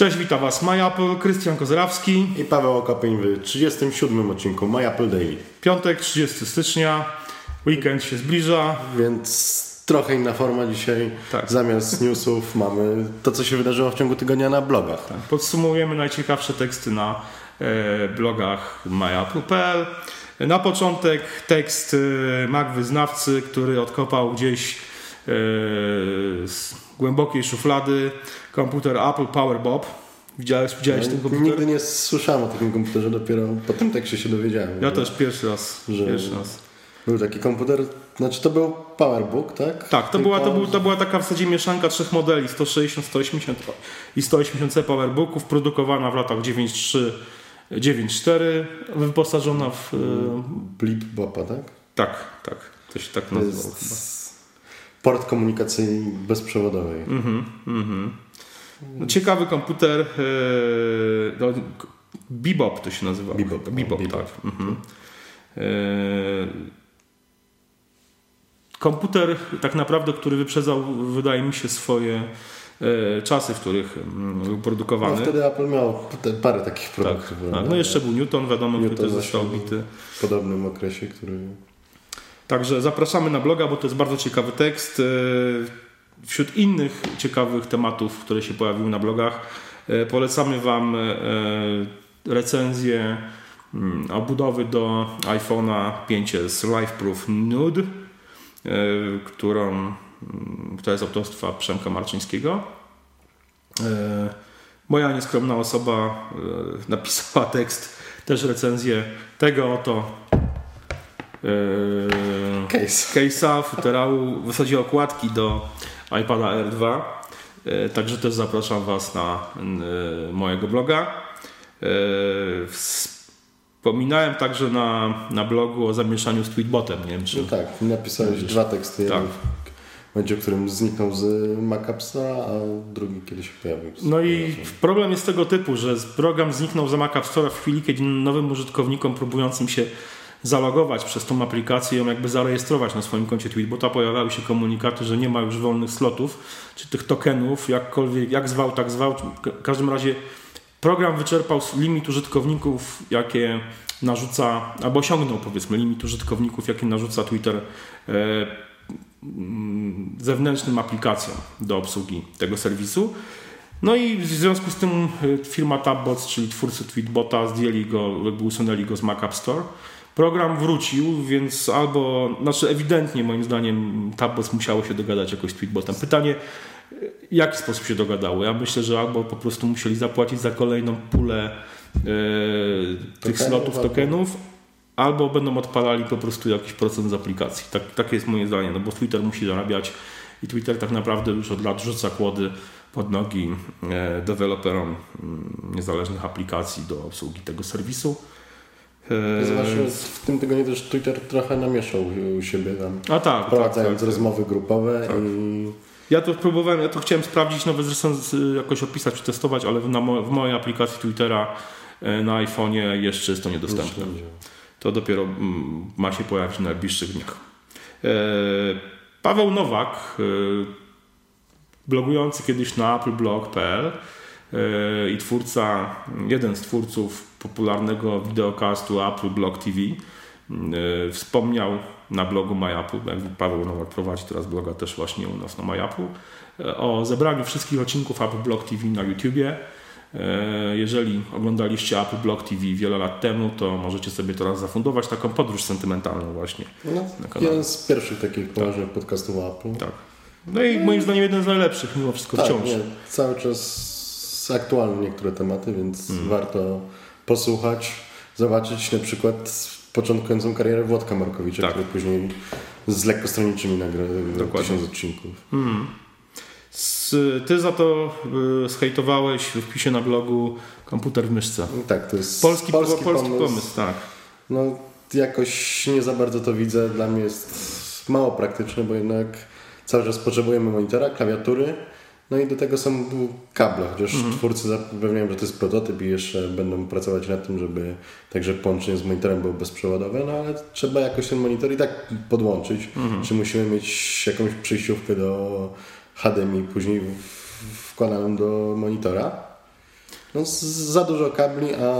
Cześć, witam Was MyApple, Krystian Kozrawski. I Paweł Okopeń w 37 odcinku MyApple Daily. Piątek, 30 stycznia, weekend się zbliża. Więc trochę inna forma dzisiaj. Tak. Zamiast newsów mamy to, co się wydarzyło w ciągu tygodnia na blogach. Tak. Podsumujemy najciekawsze teksty na e, blogach myapple.pl. Na początek tekst e, Mac wyznawcy, który odkopał gdzieś e, z głębokiej szuflady komputer Apple PowerBob. Widziałeś, widziałeś ten komputer? Nigdy nie słyszałem o takim komputerze, dopiero po tym tekście się dowiedziałem. Ja też pierwszy raz. Że- Pierwszy raz. Był taki komputer, znaczy to był PowerBook, tak? Tak, to była, to, był, to była taka w zasadzie mieszanka trzech modeli 160, 180 i 180 PowerBooków, produkowana w latach 9.3, 9.4, wyposażona w. e, Blip Bopa, tak? tak, tak, to się tak nazywało chyba. Port komunikacji bezprzewodowej. Mhm, mhm. No, ciekawy komputer. No, k- Bebop to się nazywa. Bebop, o, Bebop, Bebop. tak. Mhm. E, komputer tak naprawdę, który wyprzedzał, wydaje mi się, swoje e, czasy, w których mm, był No, produkowany. wtedy Apple miał parę takich tak, produktów. tak. prawda? No jeszcze był Newton, wiadomo, który Newton też został bity. W podobnym okresie, który... Także zapraszamy na bloga, bo to jest bardzo ciekawy tekst. E, Wśród innych ciekawych tematów, które się pojawiły na blogach, e, polecamy Wam e, recenzję mm, obudowy do iPhone'a 5s LifeProof Nude, którą, mm, która jest autorstwa Przemka Marczyńskiego. Moja nieskromna osoba napisała tekst, też recenzję tego oto Case. case'a, futerału, w zasadzie okładki do iPada R2. E, Także też zapraszam Was na e, mojego bloga. Wspominałem także na, na blogu o zamieszaniu z Tweetbotem. Nie wiem, czy No tak, napisałeś dwa teksty. Tak. Jeden będzie, w którym zniknął z Macapsa, a drugi kiedyś się pojawił. No i problem jest tego typu, że program zniknął z Mac App Store w chwili, kiedy nowym użytkownikom próbującym się zalogować przez tą aplikację, ją jakby zarejestrować na swoim koncie Tweetbota, pojawiały się komunikaty, że nie ma już wolnych slotów, czy tych tokenów, jakkolwiek, jak zwał, tak zwał. W każdym razie program wyczerpał limit użytkowników, jakie narzuca, albo osiągnął powiedzmy limit użytkowników, jakie narzuca Twitter e, mm, zewnętrznym aplikacjom do obsługi tego serwisu. No i w związku z tym e, firma Tabbots, czyli twórcy Tweetbota, zdjęli go, usunęli go z Mac App Store. Program wrócił, więc albo, znaczy ewidentnie moim zdaniem Tabbots musiało się dogadać jakoś z Tweetbotem. Pytanie, e, w jaki sposób się dogadało? Ja myślę, że albo po prostu musieli zapłacić za kolejną pulę e, tych Tokenów, slotów, tokenów, albo będą odpalali po prostu jakiś procent z aplikacji. Tak, takie jest moje zdanie, no bo Twitter musi zarabiać i Twitter tak naprawdę już od lat rzuca kłody pod nogi e, deweloperom mm, niezależnych aplikacji do obsługi tego serwisu. Zwłaszcza w tym tygodniu też Twitter trochę namieszał u siebie tam, A tak, tak, wprowadzając tak. rozmowy grupowe Tak. i Ja to próbowałem, ja to chciałem sprawdzić, nawet zresztą z- jakoś opisać, przetestować, ale mo, w mojej aplikacji Twittera e, na iPhone'ie jeszcze jest to niedostępne. To dopiero mm, ma się pojawić w najbliższych dniach. E, Paweł Nowak, e, blogujący kiedyś na appleblog.pl i twórca, jeden z twórców popularnego wideocastu Apple Blog TV, e, wspomniał na blogu MyApple, Paweł Nowak prowadzi teraz bloga też właśnie u nas na MyApple, e, o zebraniu wszystkich odcinków Apple Blog TV na YouTubie. E, Jeżeli oglądaliście Apple Blog TV wiele lat temu, to możecie sobie teraz zafundować taką podróż sentymentalną właśnie. no, jeden z pierwszych takich poważnych podcastów Apple. Tak. No i moim zdaniem jeden z najlepszych mimo wszystko Tak, wciąż. nie, cały czas aktualne niektóre tematy, więc Mm. warto posłuchać, zobaczyć na przykład początkującą karierę Włodka Markowicza, Tak. który później z lekkostroniczymi nagrał tysiąc odcinków. Mm. S- Ty za to y, zhejtowałeś w wpisie na blogu komputer w myszce. Tak, to jest Polski, polski, polski pomysł. pomysł. tak. No, jakoś nie za bardzo to widzę. Dla mnie jest mało praktyczne, bo jednak cały czas potrzebujemy monitora, klawiatury. No i do tego są kable, chociaż Mhm. twórcy zapewniają, że to jest prototyp i jeszcze będą pracować nad tym, żeby także połączenie z monitorem było bezprzewodowe, no ale trzeba jakoś ten monitor i tak podłączyć. Mhm. Czy musimy mieć jakąś przejściówkę do HDMI później wkładaną do monitora. No, za dużo kabli, a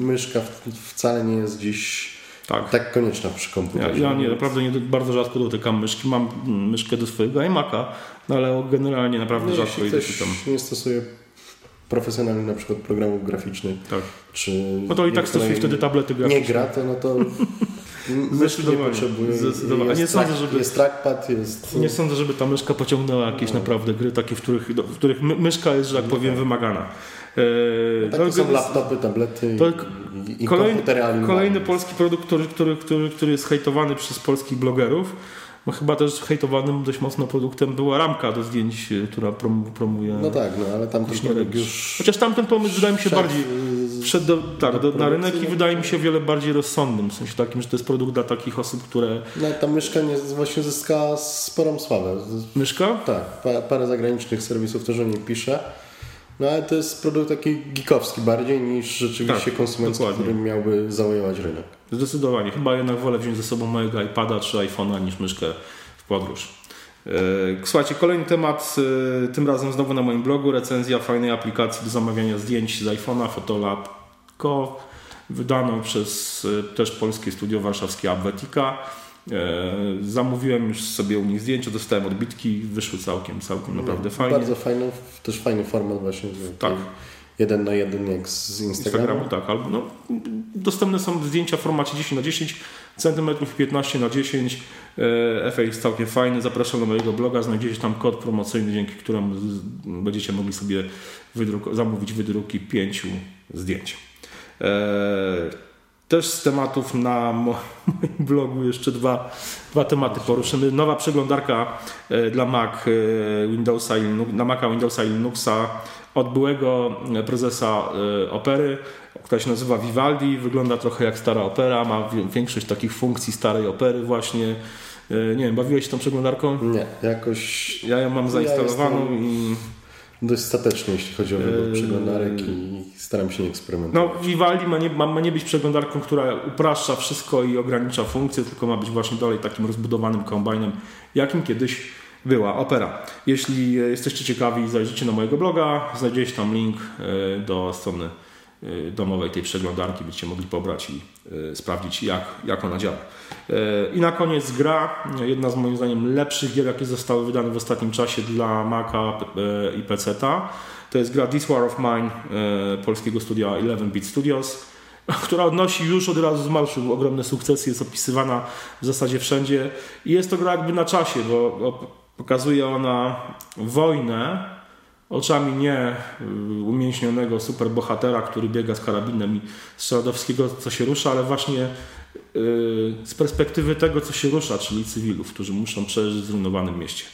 myszka wcale nie jest dziś Tak. tak konieczna przy Ja, komputerze. ja nie, naprawdę nie, bardzo rzadko dotykam myszki. Mam mm, myszkę do swojego iMac'a, no ale generalnie naprawdę No, rzadko jej dotykam. nie stosuje profesjonalnych na przykład programów graficznych, Tak. czy No to i tak stosuje wtedy tablety graficzne. nie gra, to no to myszki nie potrzebuje. Zdecydowanie. Jest, Nie sądzę, żeby- jest trackpad, jest... Nie sądzę, żeby ta myszka pociągnęła jakieś naprawdę gry takie, w których, w których my, myszka jest, że tak powiem, wymagana. Eee, Takie są organiz- laptopy, tablety To i, i Kolejny, kolejny polski produkt, który, który, który, który jest hejtowany przez polskich blogerów. Bo chyba też hejtowanym dość mocno produktem była ramka do zdjęć, y, która prom, promuje No tak, no ale tam produkt już... Chociaż tamten pomysł wydaje mi się bardziej wszedł do, tak, do, na rynek i wydaje mi się o wiele bardziej rozsądnym. W sensie takim, że to jest produkt dla takich osób, które... No, ta myszka nie, właśnie zyskała sporą sławę. Myszka? Tak, pa, parę zagranicznych serwisów też o niej pisze. No ale to jest produkt taki geekowski bardziej niż rzeczywiście Tak, konsumencki, dokładnie. który miałby zawojować rynek. Zdecydowanie. Chyba jednak wolę wziąć ze sobą mojego iPada czy iPhone'a niż myszkę w podróż. E, Słuchajcie, kolejny temat, e, tym razem znowu na moim blogu, recenzja fajnej aplikacji do zamawiania zdjęć z iPhone'a, Photolab.co, wydaną przez e, też polskie studio warszawskie Abwetika. E, Zamówiłem już sobie u nich zdjęcia, dostałem odbitki, wyszły całkiem, całkiem naprawdę fajnie. Bardzo fajny, też fajny format właśnie. Tak. Jeden na jeden jak z Instagramu. Instagramu, tak, albo no, dostępne są zdjęcia w formacie 10 na 10 cm, 15 na 10 e, Efekt jest całkiem fajny. Zapraszam do mojego bloga, znajdziecie tam kod promocyjny, dzięki któremu będziecie mogli sobie wydruk- zamówić wydruki pięciu zdjęć. E, też z tematów na mo- moim blogu jeszcze dwa, dwa tematy poruszymy. Nowa przeglądarka e, dla Mac e, Windowsa i Linux, na Maca Windowsa i Linuxa od byłego e, prezesa Opery, która się nazywa Vivaldi. Wygląda trochę jak stara Opera, ma wi- większość takich funkcji starej Opery właśnie. Nie wiem, bawiłeś się tą przeglądarką? Nie, jakoś Ja ją mam Ja zainstalowaną jestem- i dość statecznie, jeśli chodzi o wybór Eee. przeglądarek i staram się nie eksperymentować. No, Vivaldi ma nie, ma, ma nie być przeglądarką, która upraszcza wszystko i ogranicza funkcje, tylko ma być właśnie dalej takim rozbudowanym kombajnem, jakim kiedyś była Opera. Jeśli jesteście ciekawi, zajrzyjcie na mojego bloga, znajdziecie tam link e, do strony domowej tej przeglądarki, będziecie mogli pobrać i e, sprawdzić, jak, jak ona działa. E, I na koniec gra, jedna z moim zdaniem lepszych gier, jakie zostały wydane w ostatnim czasie dla Maca i PC-ta. To jest gra This War of Mine polskiego studia 11-bit Studios, która odnosi już od razu z marszu ogromne sukcesy, jest opisywana w zasadzie wszędzie i jest to gra jakby na czasie, bo pokazuje ona wojnę oczami nie y, umięśnionego superbohatera, który biega z karabinem i strzela co się rusza, ale właśnie y, z perspektywy tego, co się rusza, czyli cywilów, którzy muszą przeżyć w zrujnowanym mieście.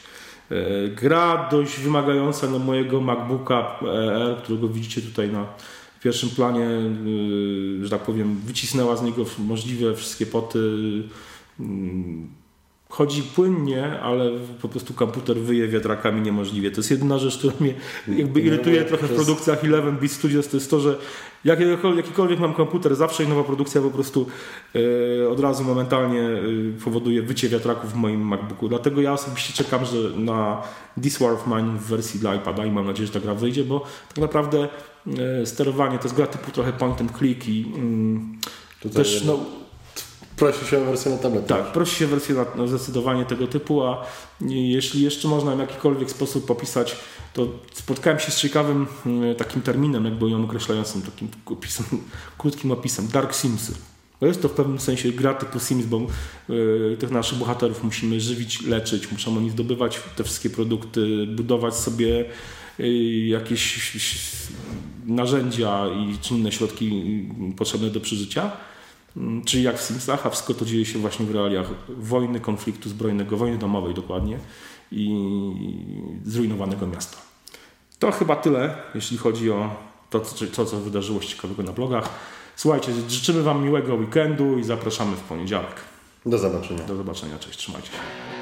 Y, Gra dość wymagająca na mojego MacBooka Air, którego widzicie tutaj na pierwszym planie, że tak powiem, wycisnęła z niego możliwe wszystkie poty. Chodzi płynnie, ale po prostu komputer wyje wiatrakami niemożliwie. To jest jedyna rzecz, która mnie jakby No, irytuje trochę w produkcjach 11-bit Studios, to jest to, że jakikolwiek, jakikolwiek mam komputer, zawsze nowa produkcja po prostu e, od razu momentalnie e, powoduje wycie wiatraków w moim MacBooku. Dlatego ja osobiście czekam, że na This War of Mine w wersji dla iPada i mam nadzieję, że ta gra wyjdzie, bo tak naprawdę e, sterowanie to jest gra typu trochę point and click i mm, też no, prosi się o wersję na tablet. tak, prosi się wersję na, na zdecydowanie tego typu, a jeśli jeszcze można w jakikolwiek sposób popisać, to spotkałem się z ciekawym mm, takim terminem, jakby ją określającym, takim opisem, krótkim opisem, Dark Simsy. Bo jest to w pewnym sensie gra typu Sims, bo y, tych naszych bohaterów musimy żywić, leczyć, muszą oni zdobywać te wszystkie produkty, budować sobie y, jakieś narzędzia i czy inne środki y, potrzebne do przeżycia. Mm, Czyli jak w Simsach, a wszystko to dzieje się właśnie w realiach wojny, konfliktu zbrojnego, wojny domowej dokładnie i zrujnowanego miasta. To chyba tyle, jeśli chodzi o to, co, co wydarzyło się ciekawego na blogach. Słuchajcie, życzymy Wam miłego weekendu i zapraszamy w poniedziałek. Do zobaczenia. Do zobaczenia, cześć, trzymajcie się.